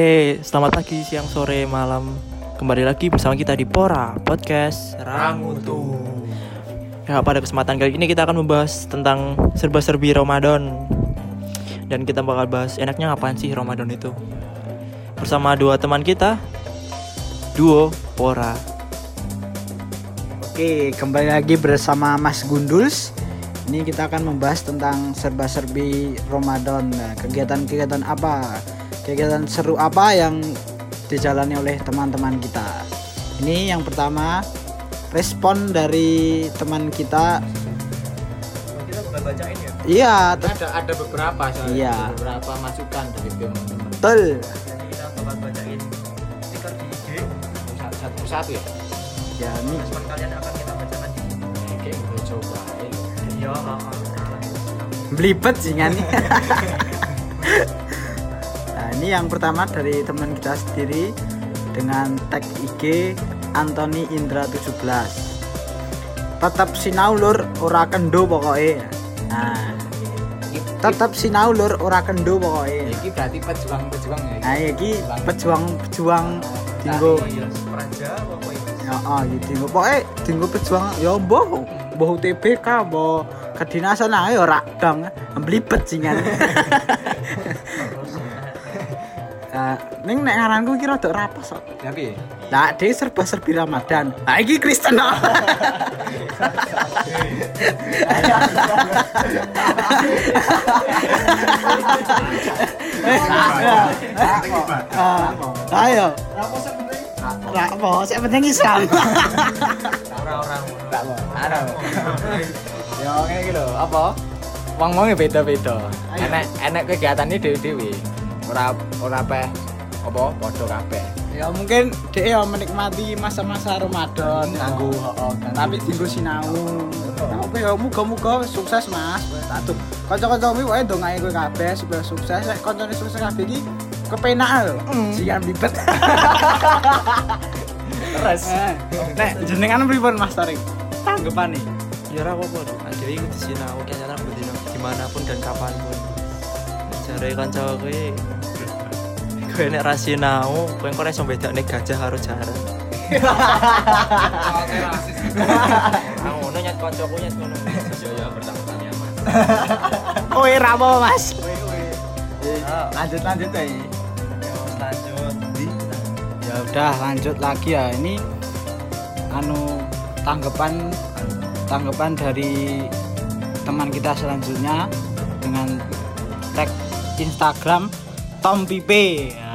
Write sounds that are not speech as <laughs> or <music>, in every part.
Oke, selamat pagi, siang, sore, malam. Kembali lagi bersama kita di Pora Podcast Rangutu. Ya, pada kesempatan kali ini kita akan membahas tentang serba-serbi Ramadan. Dan kita bakal bahas enaknya ngapain sih Ramadan itu. Bersama dua teman kita, duo Pora. Oke, kembali lagi bersama Mas Gunduls. Ini kita akan membahas tentang serba-serbi Ramadan. Nah, kegiatan-kegiatan apa? Kegiatan seru apa yang dijalani oleh teman-teman kita? Ini yang pertama, respon dari teman kita. Kita bakal bacain ya. Iya, ada ada beberapa soalnya Iya. ada beberapa masukan dari teman-teman betul. Jadi kita bakal bacain stiker di IG. satu satu persatu ya Ya, ini Respon kalian akan kita bacakan di Eh, kayak gue coba. Iya, belibet sih kan. <laughs> nah, ini yang pertama dari teman kita sendiri dengan tag IG Anthony Indra 17. Tetap sinau lur ora kendo pokoknya. Nah, tetap sinau lur ora kendo pokoknya. ini berarti pejuang pejuang ya Nah, iki pejuang-pejuang dinggo Praja apa ini? ya oh iki dinggo pokoke dinggo pejuang ya mbah mbah UTBK mbah kedinasan ae ora dong jingan Nah, <laughs> ning nek ngaranku iki rada rapas kok. tapi Lah, dia serba-serbi Ramadan. Nah, iki Kristen kok. Ayo. Rapo, sing penting Islam. Orang-orang tak mau ada ya kayak gitu apa wong wongnya beda beda Ayo. enek enek kegiatannya dewi dewi ora ora apa podo kabeh. Ya mungkin dia ya menikmati masa-masa Ramadan. Nganggo heeh kan tapi tinggal sinau. Oke ya muga-muga sukses mas. Satu kanca-kanca mi wae dongae kowe kabeh supaya sukses. Nek kancane sukses kabeh iki kepenak lho. Jangan bibet terus nek jenengan pripun Mas Tarik? Tanggapan nih Ya ora apa-apa dong. Adewe iku disinau kayaknya bedino di mana pun dan kapan pun. Jare kanca kowe kowe nek ra sinau, kowe kok iso bedakne gajah karo jaran. Ah ngono nyat kancaku nyat ngono. Ya ya bertanya Mas. kowe rapo Mas lanjut lanjut ya Ya lanjut. Ya udah lanjut lagi ya ini anu tanggapan tanggapan dari teman kita selanjutnya dengan tag Instagram Tom Pipe. Ya.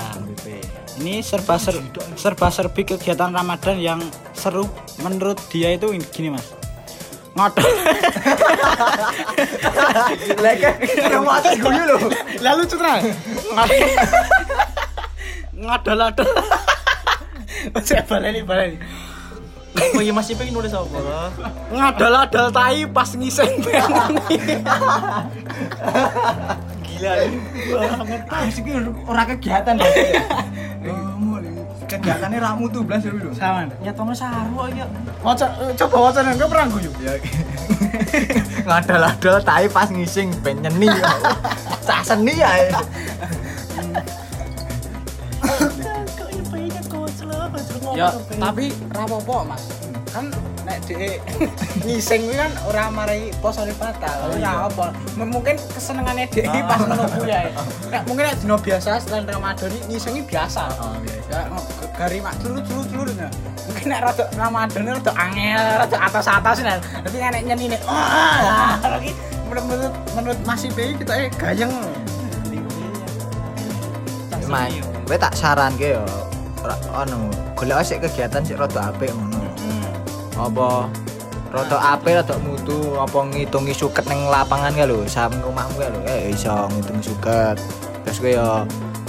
ini serba ser, serba serbi kegiatan Ramadan yang seru menurut dia itu ini- gini mas. Ngodol. Lalu citra ngodol. Ngodol saya baleni baleni Oh iya masih pengen nulis apa? ngadal-adal tai pas ngiseng Gila. orang kegiatan kegiatannya ramu tuh belas dulu sama. Nyatone saru aja. waca coba waca nang kau perang guyu <laughs> ngadal-adal tai pas ngising ben nyeni cah seni ya <laughs> ya tapi rapopo mas. Kan nek de ngising kuwi kan ora marai posone batal ya apa. M- mungkin kesenengane dhek iki pas ngono kuwi ya nek mungkin nek dino biasa selain Ramadan ngisingi biasa. Ya ng- g- gari mak turu turu turu ya mungkin nek rada Ramadan rada angel rada atas atas nih tapi nek nyanyi nek wah lagi menurut menurut Mas Ipe kita eh gayeng. Mas, kowe tak saran ke yo. Ora anu, golek sik kegiatan sik rada apik ngono. Apa rada apik rada mutu apa ngitungi suket ning lapangan ka lho, samping omahmu ka lho. Eh iso ngitung suket. Terus kowe yo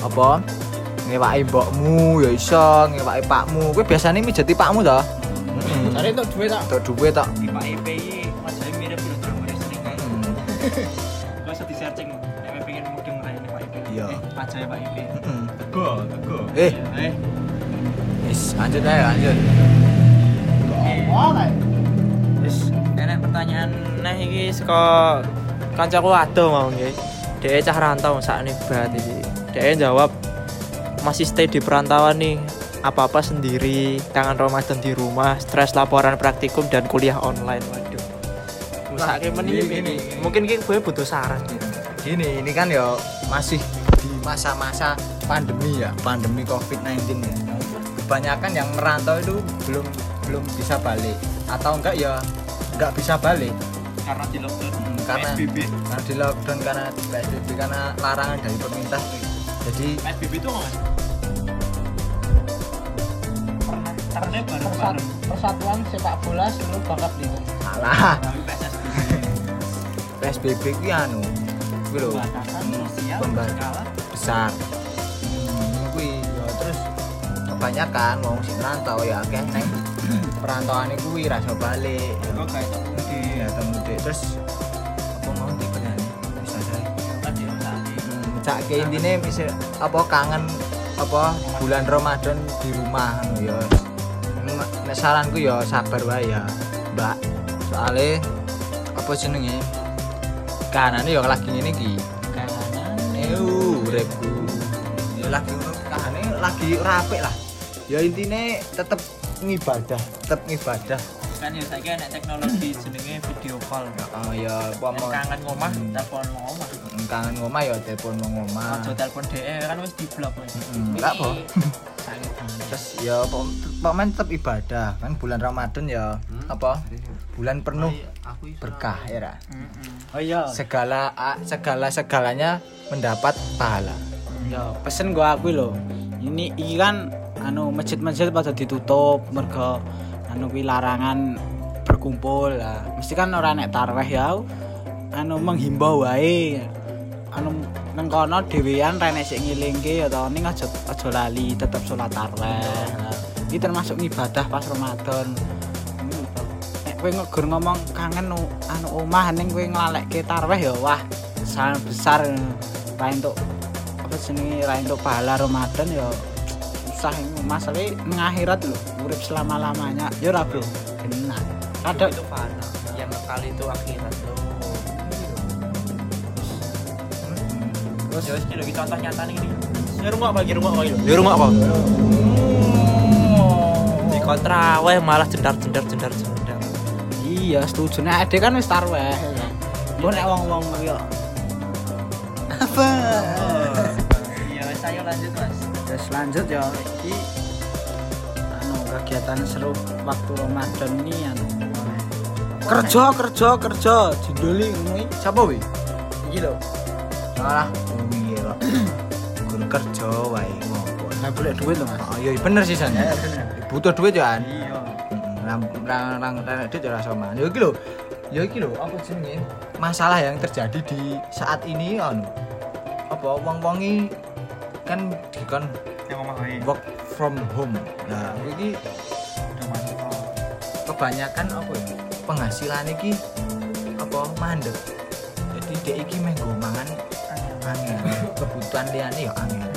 apa ngewaki mbokmu ya iso, ngewaki pakmu. Kowe biasane mijeti pakmu to? Heeh. cari untuk duit tak Tok duwe tok. Di Pak EPI wajahnya mirip film drama sering kan. Gak usah di searching. Nek pengen mudeng raine Pak EPI. Iya. Wajahnya Pak EPI. Heeh. Tego, tego. Eh, Eh, wis lanjut ae lanjut. Wis enek pertanyaan nah iki saka kancaku ado mau nggih. Dhek cah rantau sakne bat iki. Dhek jawab masih stay di perantauan nih apa-apa sendiri kangen Ramadan di rumah stres laporan praktikum dan kuliah online waduh gini, ini gini. mungkin gue butuh saran gitu. gini ini kan ya masih di masa-masa pandemi ya pandemi covid-19 ya kebanyakan yang merantau itu belum belum bisa balik. Atau enggak ya enggak bisa balik. Karena di lockdown. Hmm, karena karena di lockdown karena PSBB karena larangan dari pemerintah. Jadi PSBB itu nggak pernah caranya Persat- persatuan sepak bola seluruh bangka belitung salah PSBB itu anu kuwi lho Pembatasan besar. Hmm, kuwi ya terus kebanyakan wong sing merantau ya neng perantauan kuwi ra iso balik. Kok kayak itu ya temu Dek. terus apa mau dipenani bisa saya cak ke intine bisa apa kangen apa bulan Ramadan di rumah ya nek saranku ya sabar wae ya Mbak. Soalnya apa jenenge? Kanane ya lagi ngene iki. Kanane uripku. Ya lagi ngono kanane lagi rapik lah ya intine tetep ngibadah tetep ngibadah. Kan ya saya kira teknologi jenenge video call. Oh ya apa mau? kangen ngomah Hmm. telepon ngomah. Kangen ngomah ya telepon ngomah. Ojo telepon DE kan wis di blok wis. Hmm, enggak <laughs> banget. terus ya pokoknya tetap ibadah kan bulan Ramadan ya apa? Bulan penuh berkah ya Ra? oh iya. Segala segala segalanya mendapat pahala. Ya pesen gua aku lho. Ini iki kan anu masjid-masjid pada ditutup mergo anu larangan berkumpul. Lah mesti kan ora nek tarweh ya anu menghimbau wae. Anu nang kono dhewean rene sik ngilingke ya to ning aja aja lali tetep salat tarweh. Iki termasuk ibadah pas Ramadan. To. nek kowe ngegur ngomong kangen nu- anu omah ning kowe nglalekke tarweh ya wah sangat besar ra entuk apa jenenge ra entuk pahala Ramadan ya susah ini masalahnya nang akhirat lho urip selama lamanya ya ora bro benar kadang itu fana. Yang kali itu akhirat tuh. Terus ya lho, iki contoh nyata nih ini. Ya rumah apa? Ya rumah apa lho? Ya rumah apa? Di kontra weh malah jendar jendar jendar jendar. iya setuju nek ade kan wis tarweh mbok nek wong-wong yo apa Iya, wis ayo lanjut Mas. Terus lanjut ya iki anu kegiatan seru waktu Ramadan ini anu kerja kerja kerja jindoli ngono iki siapa wi? Iki lho. Salah. Iya kok guru kerja wae ngopo. Boleh duit lho mas. Oh iya bener sih san. Butuh duit ya an? Iya. Nang nang nang duit ya rasa man. Ya iki lho. Ya iki lho apa jenenge? Masalah yang terjadi di saat ini anu. Apa wong-wongi kan dikon Work from home. Nah, iki kebanyakan apa ya? Penghasilan iki apa mandek. Jadi dia iki meh mangan angin. Kebutuhan liyane ya angin.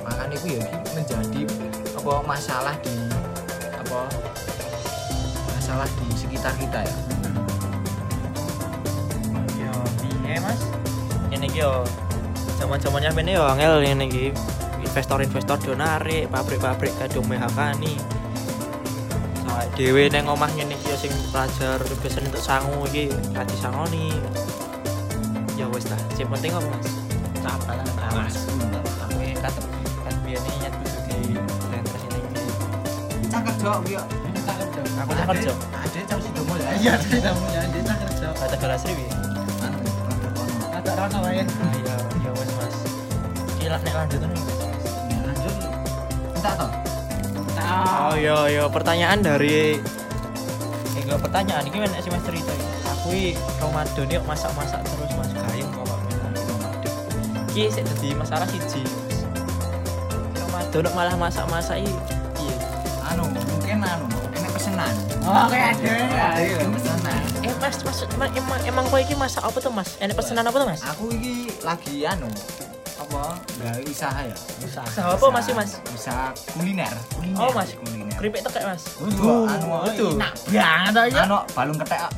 Makanya itu ya menjadi apa masalah di apa masalah di sekitar kita ya. Yo, piye Mas? Ini yo zaman-zamannya ini yo angel ini iki. Investor-investor do narik, pabrik-pabrik kadung PHK nih. Nah, dhewe nang omah ngene iki yo sing pelajar biasanya untuk sangu iki ra disangoni. Ya wis lah, sing penting apa Mas? sabar Mas, tapi katep kan biyen nyet kudu di lentres ini iki. Cak kerja kuwi yo. Aku cak kerja. Ada jam sudah mulai. iya tidak punya dia tak kerja Kata galas riwi. Anu, produk ono. ada rana wae Ah iya, ya wis Mas. Iki lah nek lanjut nih. lanjut Entak toh? Oh iya iya pertanyaan dari Eh enggak pertanyaan ini kan SMS cerita iki. Aku iki Ramadan yuk masak-masak terus Mas gayeng kok. Iki sik dadi masalah siji. Mas. Ramadan malah masak-masak iki piye? Anu, mungkin anu, enak pesenan. oh kayak ada Ada pesenan. Eh Mas, Mas emang emang, emang kowe iki masak apa tuh Mas? Enak pesanan apa tuh Mas? Aku iki lagi anu apa gawe usaha ya usaha Usaha apa Mas, Mas? usaha kuliner kuliner Oh, Mas. kuliner Keripik tekek Mas. Waduh, anu itu. enak banget aja anu balung ketek <laughs>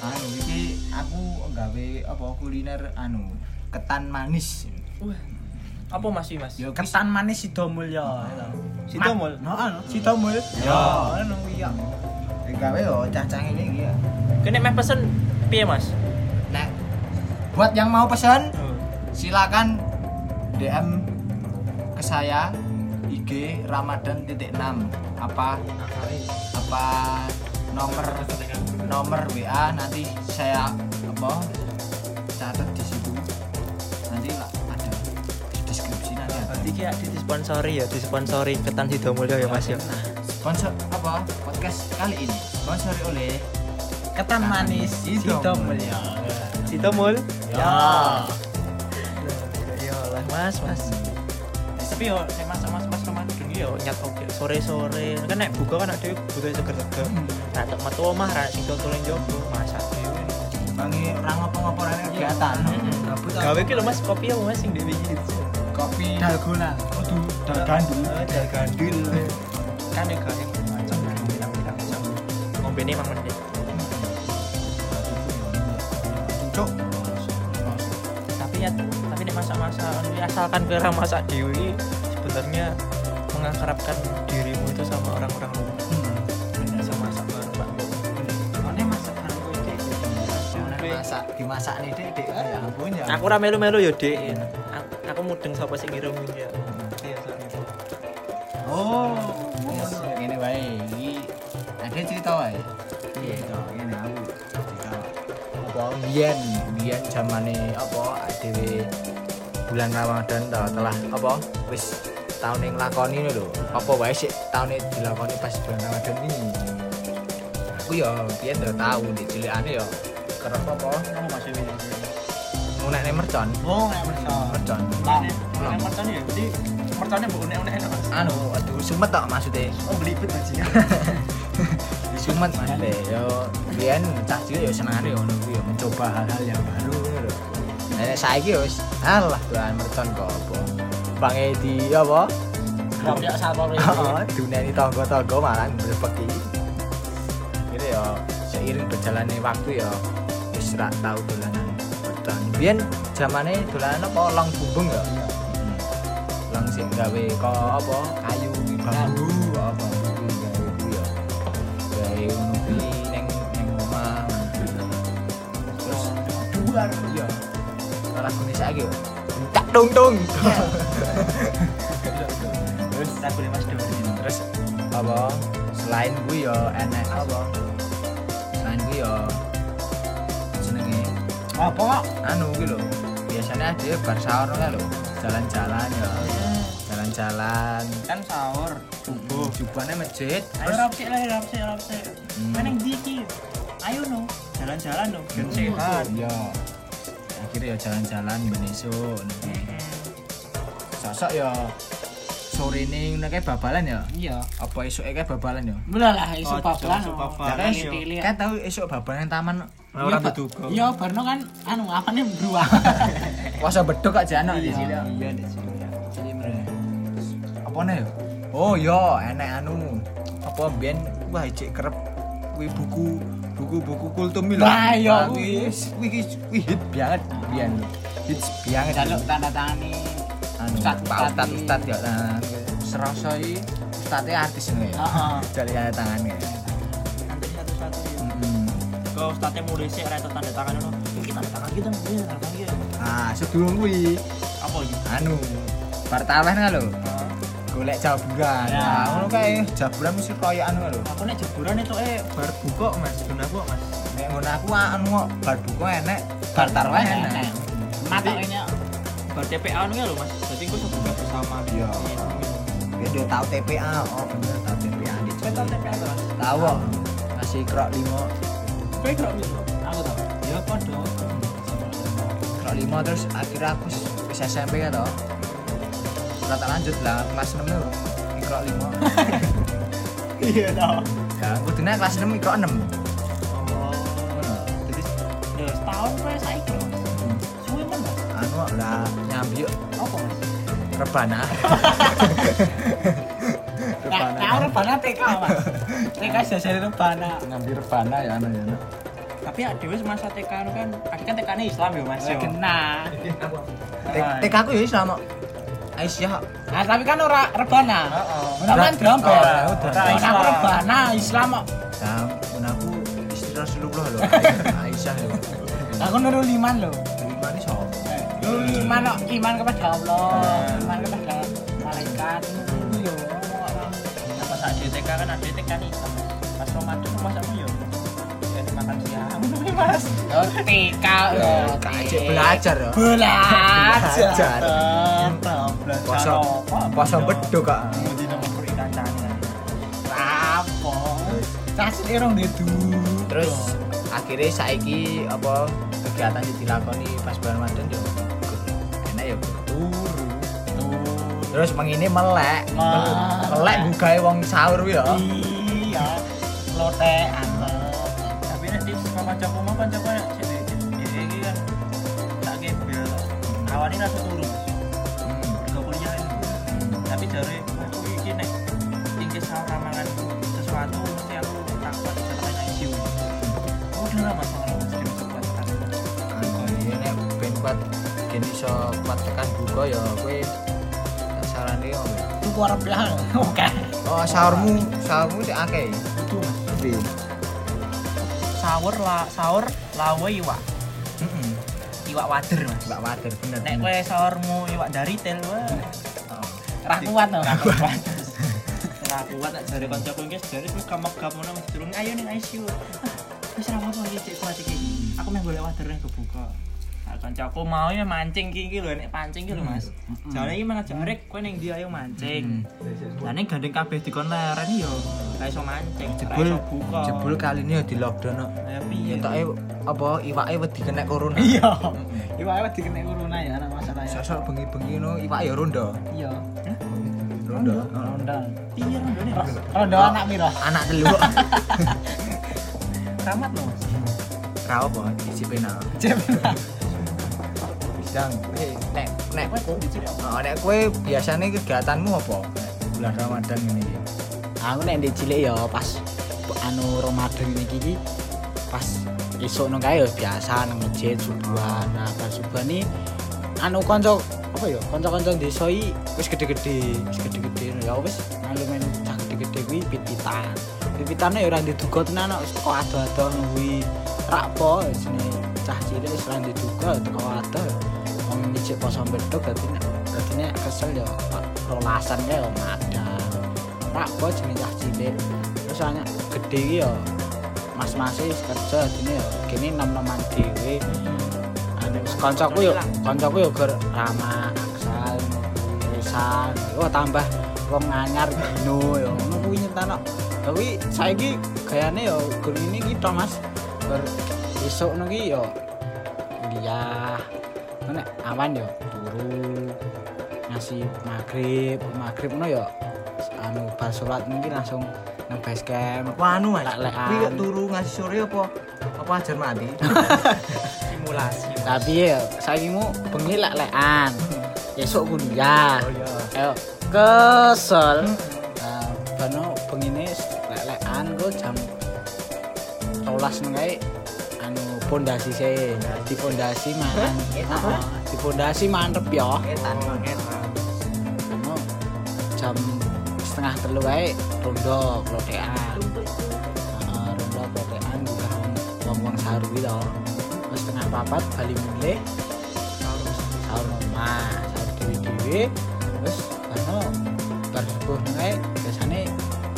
anu iki aku gawe apa kuliner anu ketan manis Wah. Apa Mas Mas? Yo ketan manis Sidomulyo itu. Sidomul? No, anu, Sidomul. Yo. anu iya. gawe yo cacang ini iki ya. Kene meh pesen piye, Mas? Buat yang mau pesan silakan DM ke saya IG Ramadan titik 6 apa? Apa nomor? Nomor WA nanti saya apa catat di situ. Nanti lah ada. Di deskripsi nanti ada. Ki di disponsori ya, disponsori ketan Sidomulyo ya, Mas ya. sponsor apa podcast kali ini. Sponsori oleh Ketan manis Sidomulyo. Sidomul. Ya. Ya lah, Mas, Mas. Tapi yo nek masak-masak Mas Ramadan iki yo nyat oke sore-sore. Kan nek buka kan ada butuh seger-seger. Nah, tek metu omah ra sing dodolen jogo masak dhewe. bangi orang apa-apa rene kegiatan gabut Gawe ki lho Mas kopi apa Mas sing dhewe iki. kopi Dalgona. Kudu Dal gandul. Dal gandul. Kan ya gawe macam macam. Ngombene mang menit. Ya ya, asalkan ke orang masak dhewe iki sebenarnya mengakrabkan dirimu itu sama orang-orang luar. Bisa masak bareng Pak Mbok.One masak kowe iki. masak dimasak nih dek dek ya ampun ya Aku ra melu-melu yo, Dik. Aku, aku mudeng sapa sing ngirim ya. Iya, sorry. oh ini wae iki. Ada cerita wae? Iya. Cerita ini aku. Cerita. Apa biyen biyen zamane apa? Dhewe bulan Ramadan tau telah apa wis tahun yang lakoni ini lho apa wae sih tahun ini dilakoni pas bulan Ramadan ini aku ya biyen udah tahu di cilikane ya kerep apa Kamu masih ini. ngunek mercon Oh, nek mercon. mercon Nah, nek mercon ya, jadi merconnya unek-unek enak, Mas. anu aduh sumet tok maksudnya Oh, belibet bajingan. <laughs> di sumet maksudnya yo biyen cah cilik yo senengane ngono kuwi yo mencoba hal-hal yang baru nek saiki wis alah dolan mercon kok apa bange di apa Rambyak satpol Heeh, duneni tangga-tangga malah mlebeki. Gitu ya, seiring berjalannya waktu ya wis ra tau dolanan mercon. Biyen zamane dolanan apa long bumbung ya? Long sing gawe kok apa kayu bambu apa bambu ya. Gawe ngono kuwi ning ning omah. Terus duar. Lagune saiki yo. Tak tung tung. Terus aku Mas Dewa. terus apa selain gue yo enek apa selain gue yo jenenge Apa kok? anu gue lho biasanya dia bar sahur lho jalan-jalan ya jalan-jalan Kan sahur. subuh jubahnya masjid Ayo rapsik lah, rapsik, rapsik. Hmm. Meneng di iki. Ayo no, jalan-jalan no, biar sehat. iya akhirnya ya jalan-jalan menisuk sosok ya sore ini kayak babalan ya Iya. apa esok kayak babalan ya Mulai lah isu Oh, babalan. oh. babalan, iya. kan tahu esok babalan taman Iya, Pak. Iya, Barno kan anu apane beruang. <laughs> Puasa beduk kok jano di sini. Iya, di sini. Jadi Apa nih? Oh iya, enek anu. Apa biyen wah cek kerep kuwi buku buku-buku kultum lho. Lah, iya, kuwi kuwi. kuwi hit banget biyen. Hit banget. Jaluk tanda tangani. anu Ustad- iki. Ustad ya. Nah, serasa iki artis ngono ya. Heeh. Jali tanda tangannya. nanti satu-satu ya. Hmm. Kalau statnya mulai sih, rata tanda tangan no. Kita tanda tangan kita, iya tanda tangan kita. Ah, sebelum kuwi Apa ini? anu kan lho. Golek jaburan. Ya. Nah, ngono kae jaburan mesti koyo anu lho. Aku nek jeburan itu eh bar buka mas, ben aku mas. Nek ngono aku anu kok bar buka enek, bar tarawih enek. Matoknya Bar TPA anu ya lo mas. Jadi aku buka bersama. Iya. Ya dia tahu TPA, oh bener tahu TPA di Kita tahu TPA tuh. Tahu. Masih krok 5. Kayak kerap gitu. aku tau. Ya podo. Krok 5 terus akhirnya aku wis SMP ya toh. Tak lanjut lah kelas 6 lho. Krok 5. Iya tau. Ya, aku dina kelas 6 krok 6. Oh. Jadi setahun gue saiki mas. Suwe mas. Anu lah nyambi yuk Apa mas? rebana. <laughs> Nah, nah rebana TK, Mas. TK jajari rebana. Nyambi rebana ya anu ya. Tapi ya dewe semasa TK anu kan, akhirnya kan TK ini Islam ya mas. Ya yo. kena. TK aku ya Islam kok. Aisyah. Nah, tapi kan ora rebana. Heeh. Ora kan. Ora Islam. aku rebana Islam kok. Nah, mun aku istri Rasulullah loh. Aisyah loh. Aku nurul iman loh. Lima ini soal. Nurul iman kok iman kepada Allah, iman kepada malaikat. Itu yo Apa saat DTK kan ada DTK nih. Pas Ramadan masamu yo. Jadi. Mas. TK. Kajik belajar ya. Belajar. Poso poso beduk kak. Di nomor puri kancane. Rapo. Erong. Terus akhirnya saiki apa kegiatan yang dilakoni pas bulan Ramadan yo enak ya turu. Terus mengini melek. Melek. Melek bukae wong sahur ya. Iya. Lotean. Gen iso kuat tekan buka ya kowe sarane yo. Tuku arep ya. <laughs> Oke. Oh sahurmu sahurmu sik akeh. Itu Mas. Tapi Sahur lah, sahur lawe iwak. heeh. Iwak wader, Mas. Mbak Wader bener. Nek kowe sahurmu iwak dari tel wah. Ra kuat to. Ra kuat. Ra kuat jare kancaku iki jare wis kamegap ngono Mas durung ayo ning ICU. <laughs> Wis ra apa-apa iki cek kuat iki. Aku meh golek wader ning kebuka. Nah, kancaku mau ya mancing iki iki lho nek pancing iki lho Mas. Jare iki malah jare kowe ning ndi ayo mancing. Lah ning gandeng kabeh dikon leren yo. Ra iso mancing, ra iso buka. jebul kali ini ya di lockdown kok. Ya piye? Entoke apa iwake wedi kena corona. Iya. Iwak awak dikene corona ya anak masalah ya. Sosok bengi-bengi no iwak ya rondo. Iya. Rondo. Ronda. Piye rondone? Ronda anak piro? Anak telu. Ramat <laughs> lho Mas. Ra apa isi pena. Jep. Bidang. Eh nek nek Kowe? Oh, nek kowe biasanya kegiatanmu apa? Bulan Ramadan ini iki. Aku nek ndek cilik ya pas anu Ramadan iki iki pas esuk nang kae ya biasa nang masjid subuhan. Nah, pas subuhan iki anu kanca apa ya? Kanca-kanca desa iki wis gede-gede, wis gede-gede ya wis melu melu cah gede-gede kuwi pit-pitan. Pit-pitane ya ora diduga tenan kok ado-ado kuwi. Rak po sini cah cilik wis ora diduga teko ado. Nyicik poso bedok dadi dadi nek kesel ya lolasan ya madang. Rak po jenenge cilik. Terus hanya gede iki ya mas-mas kerja dene ya kene nom-noman dhewe. Anu kancaku yo kancaku yo ger ramah aksal tulisan. Oh tambah wong anyar dino yo ngono kuwi nyentano. Tapi saiki gayane yo gur ini kita Mas. Gur esuk ngono ki yo kuliah. Nek awan yo turu ngasih maghrib, maghrib ngono yo anu bar salat mungkin langsung nang base camp. Wah anu Mas. Kuwi kok turu ngasih sore apa? Apa ajar mati? <laughs> Simulasi. Tapi ya saiki mu bengi lek-lekan. Esuk kuliah. Oh iya. Ayo kesel. Nah, bano bengine lek-lekan ku jam 12 nang kae anu pondasi se. Di pondasi mangan. <laughs> Heeh, di pondasi mantep ya. Bano jam setengah telu kae rondo klotekan. Heeh, rondo klotekan buka wong-wong sahur kuwi to. Terus setengah papat bali mulih sahur omah, sahur dhewe-dhewe. Terus bano bar subuh kae biasane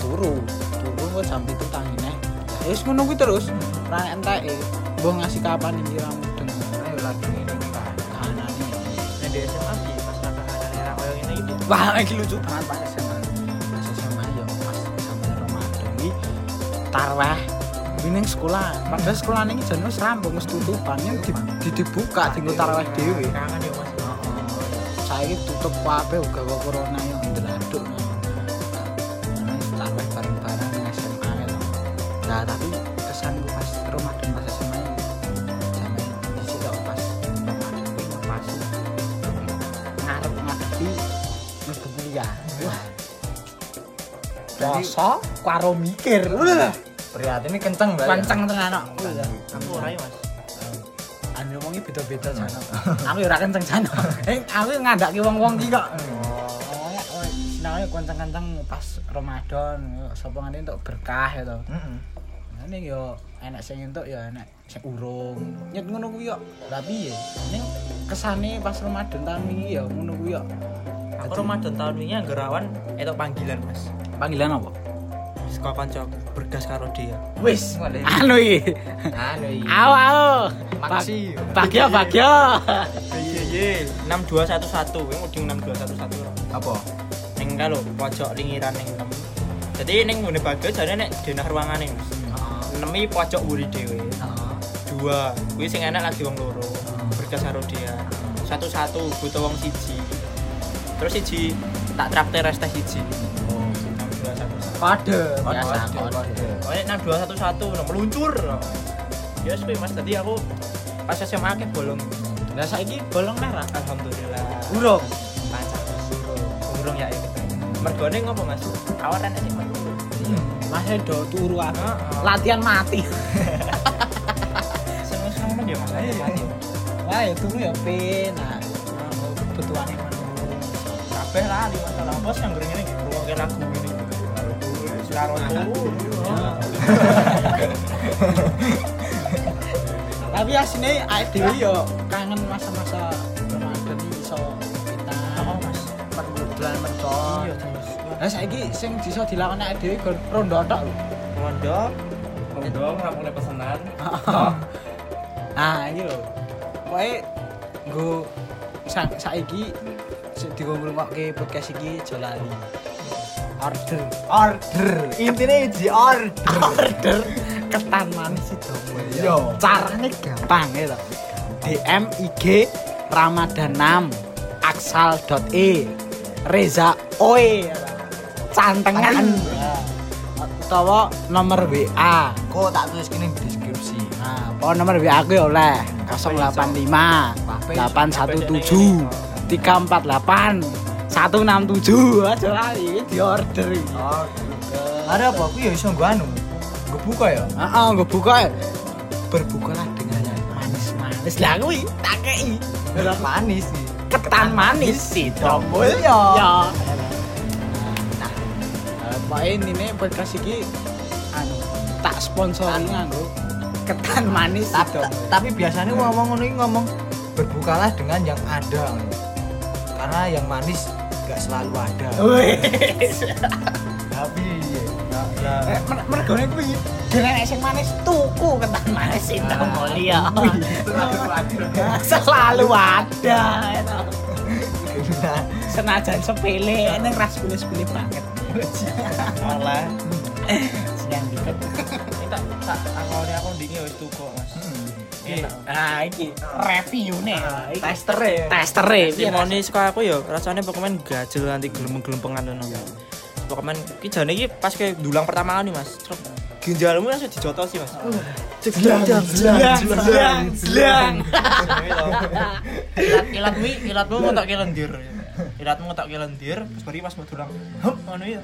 turu. Turu 7 tangine. Ya ngono kuwi terus. Ora enteke. Mbah ngasih kapan iki ramu Ayo lagi ngene iki kan. kahanane. Nek di SMA piye pas ra koyo ngene iki. Wah, iki lucu banget Pak SMA. Pas SMA ya pas sama Ramadan iki tarweh Ini sekolah, padahal sekolah ini jadi wis rampung, wis tutupan, yang di, di, dibuka. Kangen yo Mas. Saya tutup kabeh uga kok corona yo ndeladuk. Nah, taraweh bareng-bareng nang SMA gitu. Nah, tapi Poso karo mikir. Wah, Prihatin ini kenceng ya? kenceng tenan kok. Aku ora yo Mas. Anu wong beda-beda jane. <laughs> Aku ya ora kenceng jane. <laughs> Eh, aku ngandaki wong-wong iki kok. ayo kencang-kencang pas Ramadan sapa ngene entuk berkah ya to Heeh. Ini yo enak sing entuk ya enak sing urung. Nyet ngono kuwi yo. Lah piye? Ning kesane pas Ramadan tahun iki ya ngono kuwi yo. Aku Ramadan tahun ini anggerawan itu panggilan mas Panggilan apa? Saka kanca bergas karo dia. Wis, anu iki. Anu iki. Ayo ayo. Maksi. Bagyo bagyo. Iya, 6211 Ini mau di 6211 Apa? Yang kalau pojok lingiran yang 6 Jadi ini ngene bagus, jadi nek denah ruangan ini Nemi pojok buri dewe Dua, gue sing enak lagi wong loro Bergas karo dia. Satu-satu, butuh wong siji. Terus siji, tak traktir es teh siji. 6211 Kode biasa kode. Pokoknya 6211 no, meluncur. Ya yes, mas, tadi aku pas SMA ke bolong. Lah saiki bolong merah. Alhamdulillah. Urung. lancar burung ya itu mergone ngopo mas? Awal enak sih mas. Mas do turu aku. Latihan mati. <laughs> seneng seneng dia mas? Mati Wah, ya? Turu ya penak. Kebutuhane menurut. kabeh lah di masalah bos yang ini gitu kayak lagu Selaro turu Tapi asine awake dhewe yo kangen masa-masa Ramadan iso kita oh mas perbulan merco. iya terus Lah saiki sing bisa dilakoni awake dhewe gon rondo tok lho. mondok mondok ngapune pesenan <laughs> Nah, iki lho. Pokoke nggo sa- saiki digo ngrungokke podcast iki aja lali. Order. Order. Intine di order. Order ketan manis itu. Yo. Caranya gampang ya toh. DM IG Ramadan 6 aksal.e Reza Oe cantengan utawa nomor WA Kok tak tulis kene di deskripsi. nah pokoknya nomor WA aku ya oleh 085 817 348 167 aja lali di order iki. Ada apa? Aku ya iso nggo anu. Nggo buka ya. Heeh, gue buka ya. Berbukalah dengan yang manis-manis. Lah kuwi tak kei. Manis sih. Ketan manis sih tombol ya. ya. Nah, Pokoknya ini podcast iki anu tak sponsori nganggo ketan manis Tapi, itu. tapi biasanya ngomong ngono ngomong berbukalah dengan yang ada. Karena yang manis gak selalu ada. Tapi Eh, mer- mergone kuwi dengan sing manis tuku ketan manis itu mulia. Selalu ada. Senajan sepele, ini ras pilih-pilih banget. malah Siang dikit. ini tak tak awalnya aku dingin wis tuku enak Nah, iki review nih. tester ya. Tester e. Timoni suka aku ya rasanya Pokemon gajel nanti gelem-gelempengan ngono. Pokemon iki jane iki pas kayak dulang pertama kali Mas. Ginjalmu langsung dijotos sih Mas. Jelang, jelang, jelang, jelang. Ilat ilatmu ilatmu ngotok ke lendir. Ilatmu ngotok ke lendir, terus bari pas mau dulang. Hup ngono ya.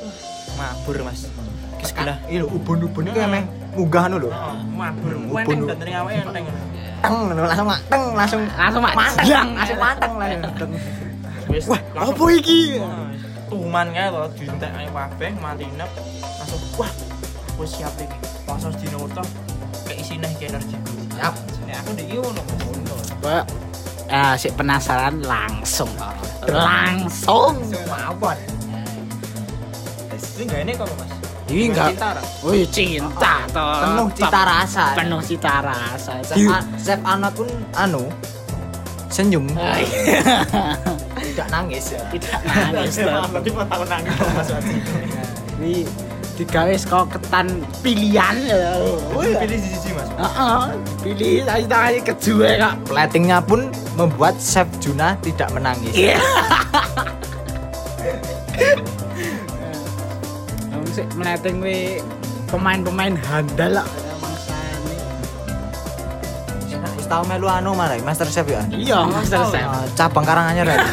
Uh, Mabur Mas. Ki sebelah. Iya ubun-ubun iki emang munggah anu lho. Oh, mabur. Ubun. Awake enteng. Teng langsung mak teng langsung Langsung jelang. langsung langsung. Wis. Wah, langsung- apa iki? Wah, Tuman kae to dientek ae kabeh mati nep. Langsung wah, aku siap iki. Langsung dino keisine iki energiku. Siap. Nek aku ndek iki ngono Mas. Pak, ah, si penasaran langsung. Langsung. Mawon. Ini kok Mas. Ini enggak. Wih, cinta toh. Penuh cita rasa. Penuh cita rasa. Chef, A- Chef Anat pun anu senyum <laughs> tidak nangis ya. Tidak nangis. <laughs> Berarti mau tahu nangis Mas Wati. <laughs> Ini digawe saka ketan pilihan ya. Pilih siji Mas. Heeh, pilih saya tanya kedua kak. Platingnya pun membuat Chef Juna tidak menangis. Sik meleting we pemain-pemain handal lah tau melu anu marai Master Chef ya. Iya, Master Chef. Eh, cabang Karanganyar ya. <laughs>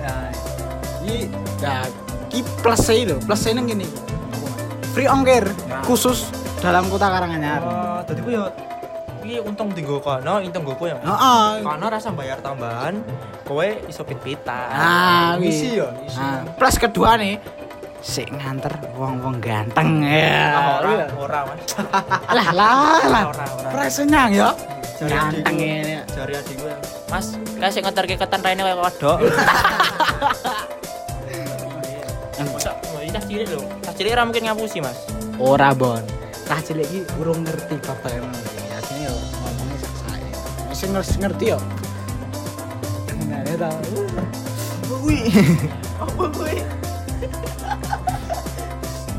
Nah, ini ki plus e lho, plus e nang ngene. Free ongkir khusus dalam kota Karanganyar. Oh, tadi ku yo iki untung dienggo kono, untung nggo kowe. Heeh. Kono rasa bayar tambahan, kowe iso pit-pitan. Ah, Isi ya, isi. Ah, plus kedua nih sik nganter wong-wong ganteng ya. ora, ora, Mas. <laughs> Lah lah lah. Ora, ora. Ya. Jari Ganteng ini. Jari adik gue. Mas, kayak sing ngeterke ketan raine kayak kodok. Oh, <laughs> ini tas cilik lho. Tas cilik ora mungkin ngapusi, Mas. Ora bon. Tah cilik iki urung ngerti bapak emang. Masih ngerti yo. Nah, ya tau. Wih. Apa kuwi?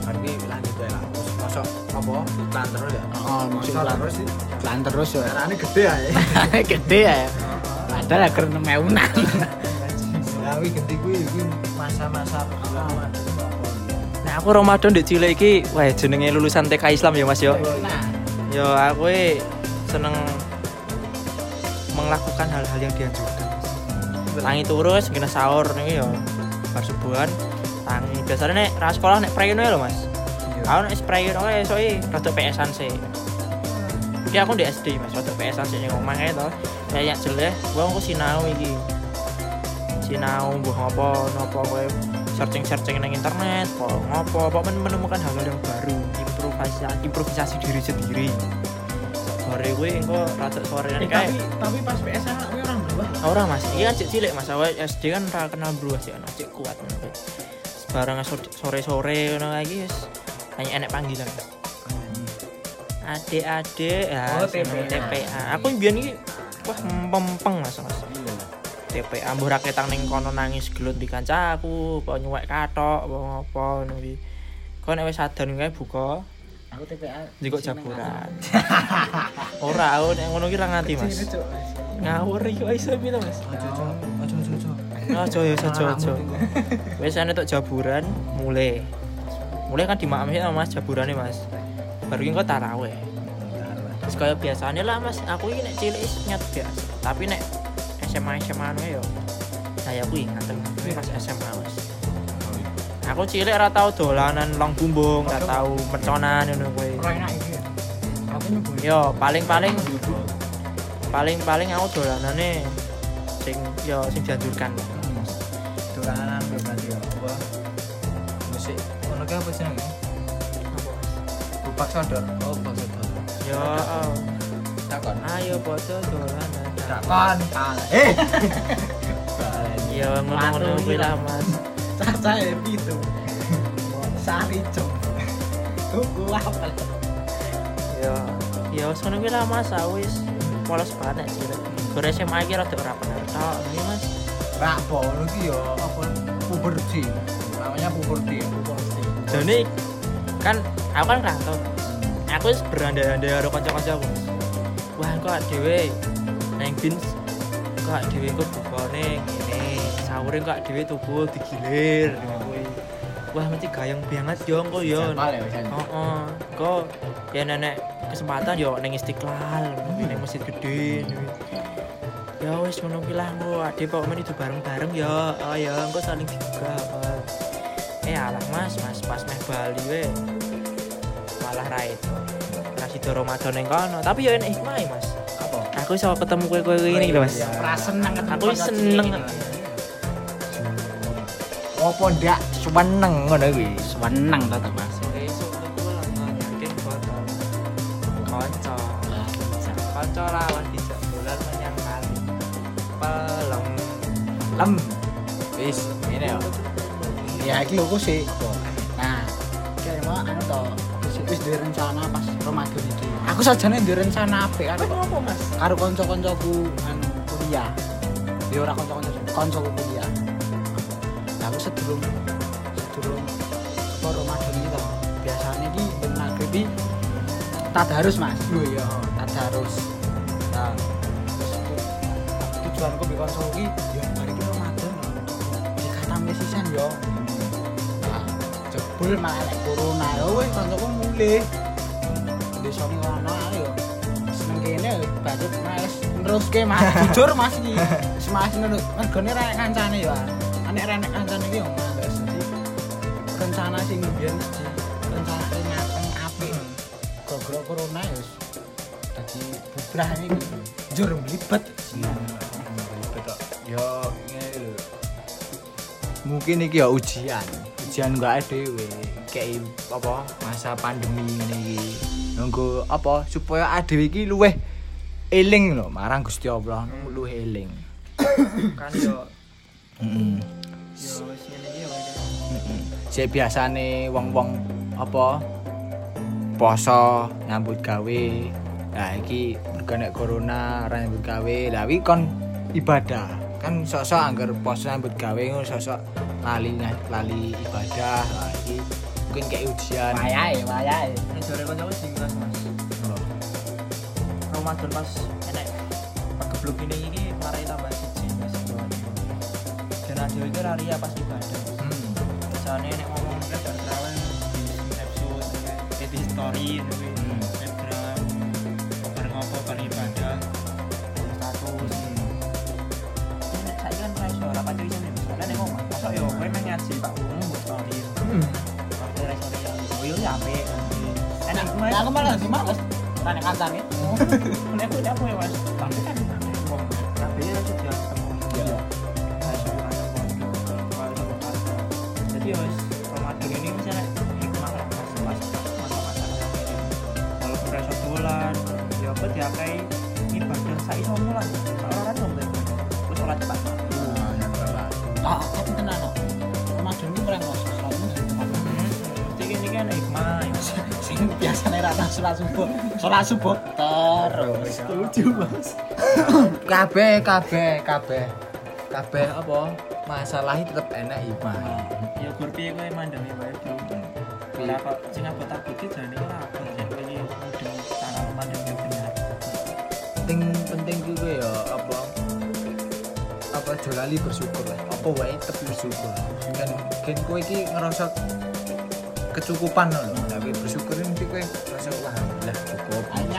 Kuwi lanjut wae lah. Mosok apa? Iklan terus ya. Oh, masuk Iklan iklan. terus sih. Lan terus yo. Carane gede ae. Gede ya. Padahal agar nemeunan. Lah kuwi gede kuwi kuwi masa-masa pertama. Nah, aku Ramadan di cilik iki, wah jenenge lulusan TK Islam ya, Mas yo. Nah, Yo aku e seneng melakukan hal-hal yang dianjurkan. Tangi terus kena sahur nih yo. Bar subuhan tangi. Biasanya nek ra sekolah nek prayen wae lho, Mas. Aku nek sprayin oke esoke rada PS-an sih. Iki aku di SD Mas, rada PS-an sih ning omah to. Kayak jeleh, wong aku sinau iki. Sinau mbuh ngopo nopo kowe searching-searching nang internet, kok ngopo, kok menemukan hal-hal yang baru, improvisasi improvisasi diri sendiri. Sore kuwi engko rada sore eh, kae. tapi tapi pas PSN aku orang berubah. Ora Mas, iki kan cek cilik Mas, awake SD kan ora kenal bro sih ana cek kuat ngono kuwi. Barang so- sore-sore ngono lagi wis hanya enek panggilan. Adik-adik ya Oh, TPA. TPA. Aku mbiyen iki wah mempeng Mas Mas. TPA mbok ra ketang ning kono nangis gelut di kancaku, apa nyuwek katok, apa ngopo ngono kuwi. Kok nek wis adan kae buka, Aku TPA. njiko jaburan. Ora, aku nek ngono ki ra nganti Mas. Ngawur iki kok iso piye to Mas? Ojo ojo. Ojo ya ojo ojo. Wis ane tok jaburan mulai. Mulai kan dimakami sama Mas jaburane Mas. Baru ki kok taraweh. Terus kaya biasanya lah Mas, aku ini nek cilik is nyet biasa. Tapi nek SMA SMA anu yo. Saya kuwi ngaten kuwi pas SMA Mas. Aku cilik ora tau dolanan long bumbung, ora tau merconan ngono kuwi. Ora enak iki. Yo paling-paling paling-paling aku dolanane sing yo sing dianjurkan. Dolanan lho berarti ya. Apa? Musik ngono ki apa jenenge? Bupak sodor. Oh, bupak sodor. Yo, oh. Takon. ayo podo dolanan. Takon. Eh. Yo ngono-ngono kuwi lah Mas. Caca ya pitu. Sari cok. Tuku apa? Yo, yo ngono kuwi lah Mas, aku wis polos banget sih. Gore SMA iki rada ora bener tok, iki Mas. Rak ki ya apa puberti. Namanya puberti ya. Puberti. Jadi kan aku kan rantau. Aku wis berandai-andai karo kanca-kancaku. Mas. Wah, kok dhewe neng bins kok dhewe kok bukane ngene. Sahure kok dhewe tubuh digilir. Kuwi. Wah, mesti gayeng banget yo engko yo. Ya. Oh, oh. kok ya nenek kesempatan yo neng istiqlal, neng masjid gede. Ya wis ngono ki lah engko ade kok men itu bareng-bareng ya. Oh ya engko saling dibuka. apa. Eh alah Mas, Mas pas meh Bali we. Malah ra itu. Ra sida Ramadan ning kono, tapi yo enek hikmah Mas. Aku iso ketemu kowe-kowe ini lho Mas. Iya. Ora seneng ketemu Aku seneng. Apa ndak seneng ngono kuwi? Seneng tetep Mas. Kanca. Kanca rawan dijak dolan menyang kali. Pelem. Lem. Wis, ngene ya. Ya iki lho sih. Nah, kayak mau anu to. wis- Wis duwe rencana pas Ramadan iki. Aku sajane duwe rencana apik karo Apa Mas? karo kanca-kancaku anu kuliah. Ya ora kanca-kanca kancaku kuliah. Nah, aku sedurung apa Ramadan iki to. Biasanya iki ben maghrib tadarus Mas. Lho ya. Tadarus. Nah, Terus itu tujuanku bi kanca iki ya bari ki Ramadan lho. Dikatamke sisan yo. Nah, jebul malah nek corona yo wis kancaku mulih. Desane ono ayo. Seneng kene budget mas terus ke mas jujur mas iki <laughs> mas menurut mergone ra kancane ya nek ra nek kancane iki yo males jadi rencana sing mbiyen di rencana sing mateng apik gara-gara corona ya wis dadi berani jur melibet yo ngene lho. mungkin iki ya ujian. Ujian gak dhewe. Kayak apa masa pandemi ini iki. Nunggu apa supaya adewe iki luweh eling lho marang Gusti Allah luweh eling. Kan yo heeh yo wis ngene iki yo Sik biasane wong-wong apa poso nyambut gawe. Nah iki mergo nek corona ora nyambut gawe. Lah wi kon ibadah. Kan sosok anggar poso nyambut gawe ngono sosok lali lali ibadah. Iki mungkin kayak ujian. wayahe wayahe nek jare kancaku singkas Mas Oh. Ramadan pas enek pegebluk ini iki marai tambah siji Adewe iki ora ria pas ibadah Hmm. misalnya nek ngomong ke bertrawen di snapshot di story gitu Hmm. snapgram bareng apa bareng ibadah. Status ini nek saya kan raiso ora pati bisa nih misalnya nek ngomong masa yo kowe main ngaji pak? Umum buat story. Hmm. Partai raiso ya. Oh yo ya apik. Enak nah aku malah males tanya kancane nek <laughs> aku nek aku ya mas salat subuh. Salat subuh terus. Setuju mas. <coughs> Kabeh kabeh kabeh. Kabeh apa? Masalahnya tetep enak hikmah ya kowe mandangi wae bro Lah kok sing abot abot ki jane ora abot yen kowe iki mudeng cara mandang yang benar. penting penting juga ya apa? Apa jolali bersyukur lah. Apa wae tetep bersyukur. Kan kan kowe iki ngerasa kecukupan lho tapi bersyukur ini kowe ngerasa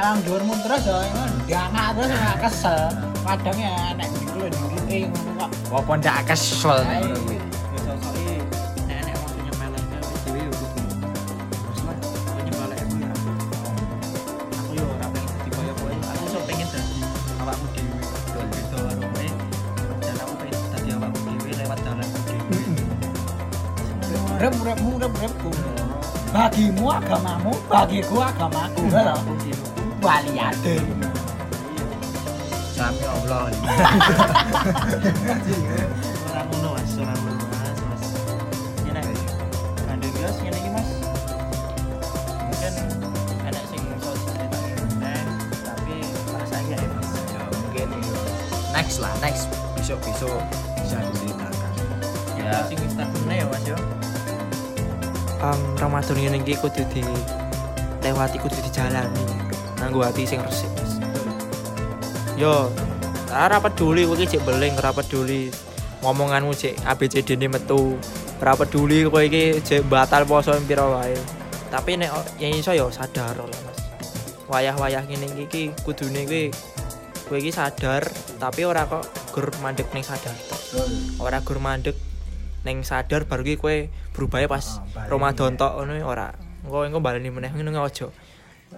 nyawang dhuwurmu terus ya diangkat terus ora kesel. Kadang ya nek diklu diklu ngono kok. Apa ndak kesel. Ngono kuwi Ya ya. Uripku bagimu agamamu bagiku agamaku lho waliade sami Allah Ora ngono Mas, ora ngono Mas, Mas. Ini nek kandung gas ngene iki Mas. Mungkin enak sing iso diceritakan tapi rasanya ya Mas. mungkin next lah next besok besok bisa diceritakan Ya sing wis tak ya Mas yo. Um, Ramadan ini kudu di lewati kudu dijalani nganggo hati sing resik Mas. Yo, ora peduli kowe iki cek beling, ora peduli ngomonganmu cek ABCD ini metu. Ora peduli kowe iki cek batal poso pira wae. Tapi nek yang iso yo sadar lah Mas. Wayah-wayah ngene iki kudune kowe kowe iki sadar tapi ora kok gur mandek ning sadar. Ora gur mandek ning sadar baru ki kowe berubah pas Ah, Ramadan tok ngono ora. Engko engko baleni meneh ngono aja.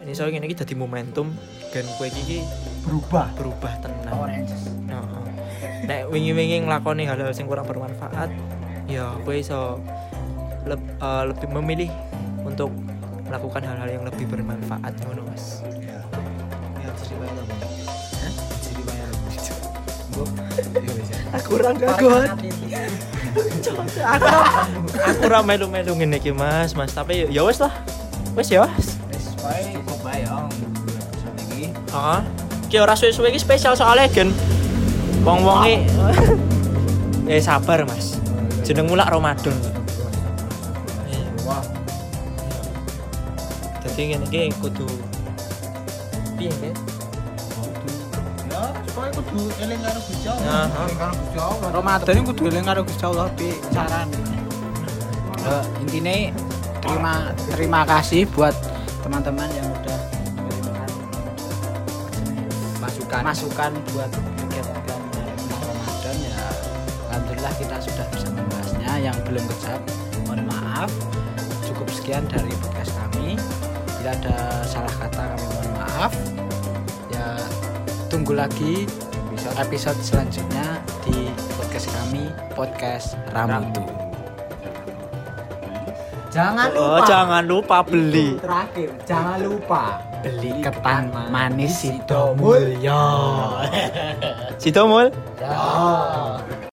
Ini soalnya iki dadi momentum gen kowe iki berubah berubah tenan. orange Heeh. Nek wingi-wingi nglakoni hal-hal sing kurang bermanfaat, ya kowe iso leb- eh, lebih memilih untuk melakukan hal-hal yang lebih bermanfaat ngono Mas. ya jadi bayar jadi bayar Aku ora kagot. Aku aku ora melu-melu ngene iki Mas, Mas, tapi ya- wis lah. Wis ya, Mas. Cukup bae ya episode iki Heeh. Ki ora suwe-suwe iki spesial soalnya gen wong-wonge <laughs> eh sabar Mas. Jeneng mulak Ramadan. wah. Dadi ngene iki kudu piye ya supaya kudu eling karo Gusti Allah. Nah, kan Gusti Allah. Ramadan ini kudu eling karo Gusti Allah pi saran. Ya intinya terima terima kasih buat teman-teman yang udah mengirimkan masukan. masukan buat kegiatan Ramadan ya Alhamdulillah kita sudah bisa membahasnya. Yang belum kecap mohon maaf. Cukup sekian dari podcast kami. Bila ada salah kata kami mohon maaf. Ya tunggu lagi Bisa episode selanjutnya di podcast kami podcast Ramutu. Jangan Oh, lupa. jangan lupa beli. Terakhir, jangan lupa Beli ketan manis Sidomul. Sidomulyo. <laughs> Sidomul. Ya.